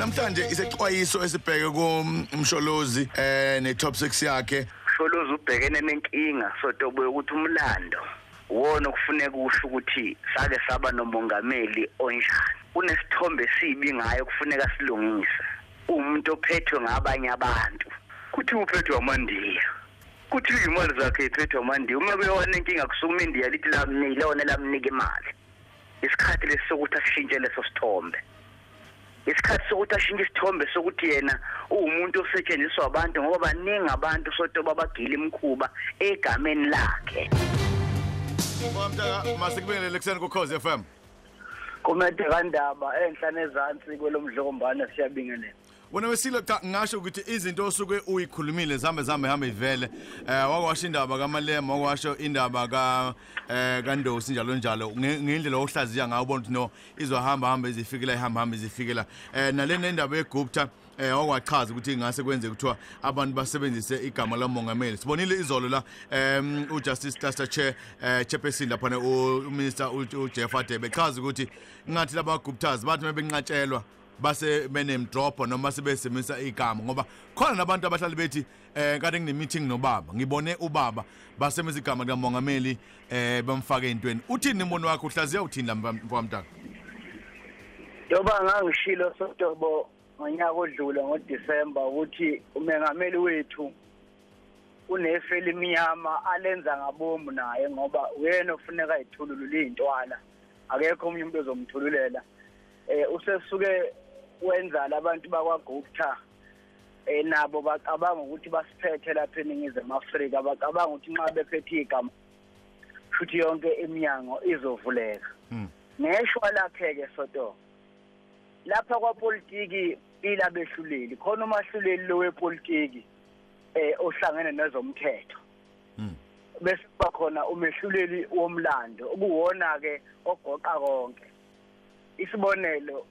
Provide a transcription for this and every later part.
namhlanje isexwayiso esibheke kumsholozi eh ne top 6 yakhe. Sholozi ubhekene nenkinga sotobo ukuthi umlando wona okufuneka usho ukuthi sake saba nomongameli onjani. Kunesithombe sibi ngayo kufuneka silungise. Umuntu ophethwe ngabanye abantu. Kuthi uphethwe amandiya kuthi imali zakhe iphethwe amandiya uma kuyona inkinga kusukuma indiya lithi lamnike lona lamnika imali. Isikhathi lesi sokuthi asishintshe leso sithombe. Isikhathi sokuthi ashintshe isithombe sokuthi yena uwumuntu osetshenziswa abantu ngoba baningi abantu sotoba bagila imkhuba egameni lakhe. Mwamtaka masikubingelele kuseni ku Cause FM kumede kandaba enhlane ezansi kwelomdlokombane siyabingelela. Wena wesile cha ngasho ukuthi izinto osuke uyikhulumile zambe zambe hambe ivele eh wakwasho indaba kaMalema wakwasho indaba ka eh kaNdosi njalo njalo. Nge- ngendlela ohlaziya ngayo ubona ukuthi no izohamba hamba izifikela ihamba hamba izifikela. Eh nalena indaba yeGupta eh wakwachaza ukuthi ingase kwenze kuthiwa abantu basebenzise igama lamongameli sibonile izolo la em uJustice Cluster Chair eh chairperson lapha uminister uJeff Adebe chaza ukuthi ngathi laba Guptas bathi mabenqatshelwa base benemdropho noma sebesebenzisa igama ngoba khona nabantu abahlali bethi eh kade ngine meeting nobaba ngibone ubaba basebenzisa igama likamongameli eh bamfake entweni uthini imbono wakho? Uhlaziya uthini la mfamtaka njengoba ngangishilo sotobo ngonyaka odlule ngoDisemba ukuthi umengameli wethu unefe elimnyama alenza ngabomu naye ngoba uyena ofuneka ayithululule izintwala akekho omunye umuntu ozomthululela. Eh usesuke wenza labantu bakwaGupta eh nabo bacabanga ukuthi basiphethe lapha eningizimu Afrika bacabanga ukuthi nxa bephethe igama futhi yonke iminyango izovuleka Hmm. neshwa lakhe ke soto lapha kwapolitiki ila behluleli khona umahluleli lo wepolitiki eh ohlangene nezomthetho Mm. bese kuba khona umehluleli womlando okuwona ke ogoqa konke isibonelo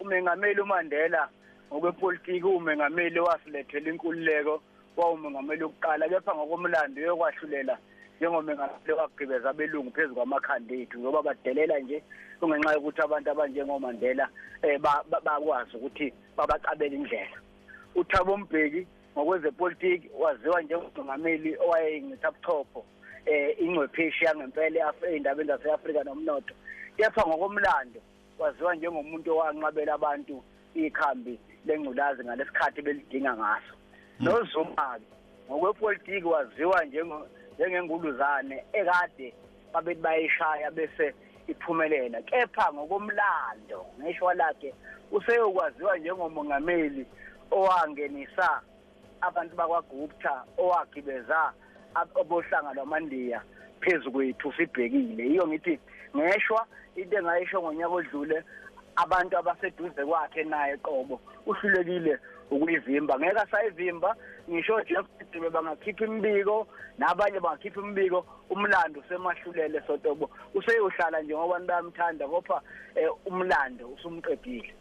umengameli uMandela ngokwepolitiki umengameli wasilethela inkululeko wawumengameli wokuqala kepha ngokomlando yokwahlulela njengomengameli wagqibeza abelungu phezu kwamakhanda ethu ngoba badelela nje kungenxa yokuthi abantu abanjengomandela ba- ba- bakwazi ukuthi babacabele indlela. Uthabo mbeki ngokwezepolitiki waziwa njengomengameli owayeyincitha buchopho eh ingcwepheshi yangempela ey'ndabeni zase-afrika nomnotho. Kepha ngokomlando waziwa njengomuntu owanqabela abantu ikhambi lengculazi ngalesikhathi belidinga ngaso. Nozuma-ke ngokwepolitiki waziwa njengo- njengenguluzane ekade babethi bayishaya bese iphumelela. Kepha ngokomlando ngeshwa lakhe useyokwaziwa njengomongameli owangenisa abantu bakwaGupta owagibeza ab- abohlanga lwamandiya. Phezu kwethu sibhekile yiyo ngithi ngeshwa into engayisho ngonyaka odlule abantu abaseduze kwakhe naye qobo uhlulekile ukuyivimba. Ngeke asayivimba ngisho Jeff Dube bangakhipha imbiko nabanye bangakhipha imbiko umlando usemahlulele sotobo. Useyohlala nje ngoba bayamthanda kopha eh, umlando usumqedile.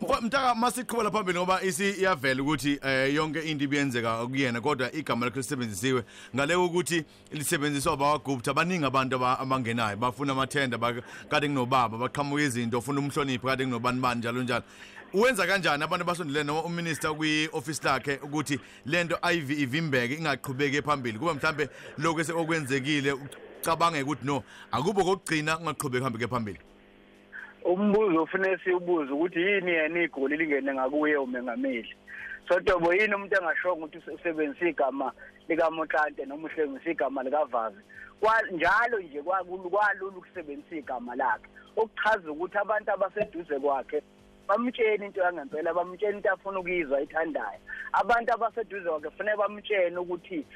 Mfo- mtaka masiqhubela phambili ngoba isi iyavela ukuthi eh yonke into ibiyenzeka kuyena kodwa igama lakhe lisebenzisiwe ngale ukuthi lisebenziswa abawagupta baningi abantu aba- abangenayo bafuna amathenda ba- kade nginobaba baqhamuka izinto ufuna umhloniphi kade nginobani bani njalo njalo. Uwenza kanjani abantu abasondele noma uminister kwi-office lakhe ukuthi lento ayivi ivimbeke ingaqhubeki phambili? Kuba mhlambe lokho okwenzekile ucabange ukuthi no akubo kokugcina kungaqhubeki hambe phambili. Umbuzo ufune siwubuze ukuthi yini yena igoli lingene ngakuye umengameli? Sotobo yini umuntu engashongo ukuthi usebenzisa igama likaMotlante noma usebenzisa igama likavazi njalo nje kwalula ukusebenzisa igama lakhe. Okuchaza ukuthi abantu abaseduze kwakhe bamtsheni into yangempela bamtsheni into afuna ukuyizwa ayithandayo. Abantu abaseduze kwakhe kufanele bamtshene ukuthi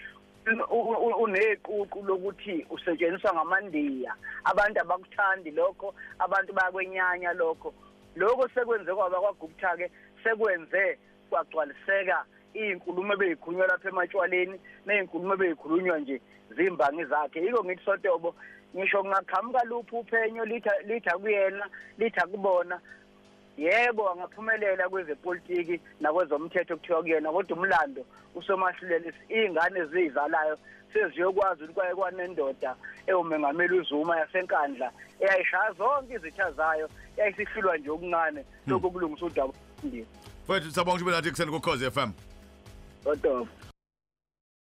u- u- uneququ lokuthi usetshenziswa ngamandiya. Abantu abakuthandi lokho abantu bayakwenyanya lokho. Lokho sekwenze kwaba kwagupta ke sekwenze kwagcwaliseka izinkulumo ebeyikhulunywa lapha ematshwaleni nezinkulumo ebeyikhulunywa nje zimbangi zakhe. Yiko ngithi sotobo ngisho ngaqhamuka luphi uphenyo litha litha kuyena litha kubona. Yebo angaphumelela kwezepolitiki nakwezomthetho kuthiwa kuyena kodwa umlando usomahluleli ingane ezizalayo seziyokwazi ukuthi kwaye kwanendoda ewumengameli uZuma yasenkandla eyayishaya zonke izitha zayo yayisihlulwa nje okuncane. Lokhu kulungisa udaba. Ndiyo Mfethu sabonga ukuthi belathi kuseni ku Cause FM. kodwa.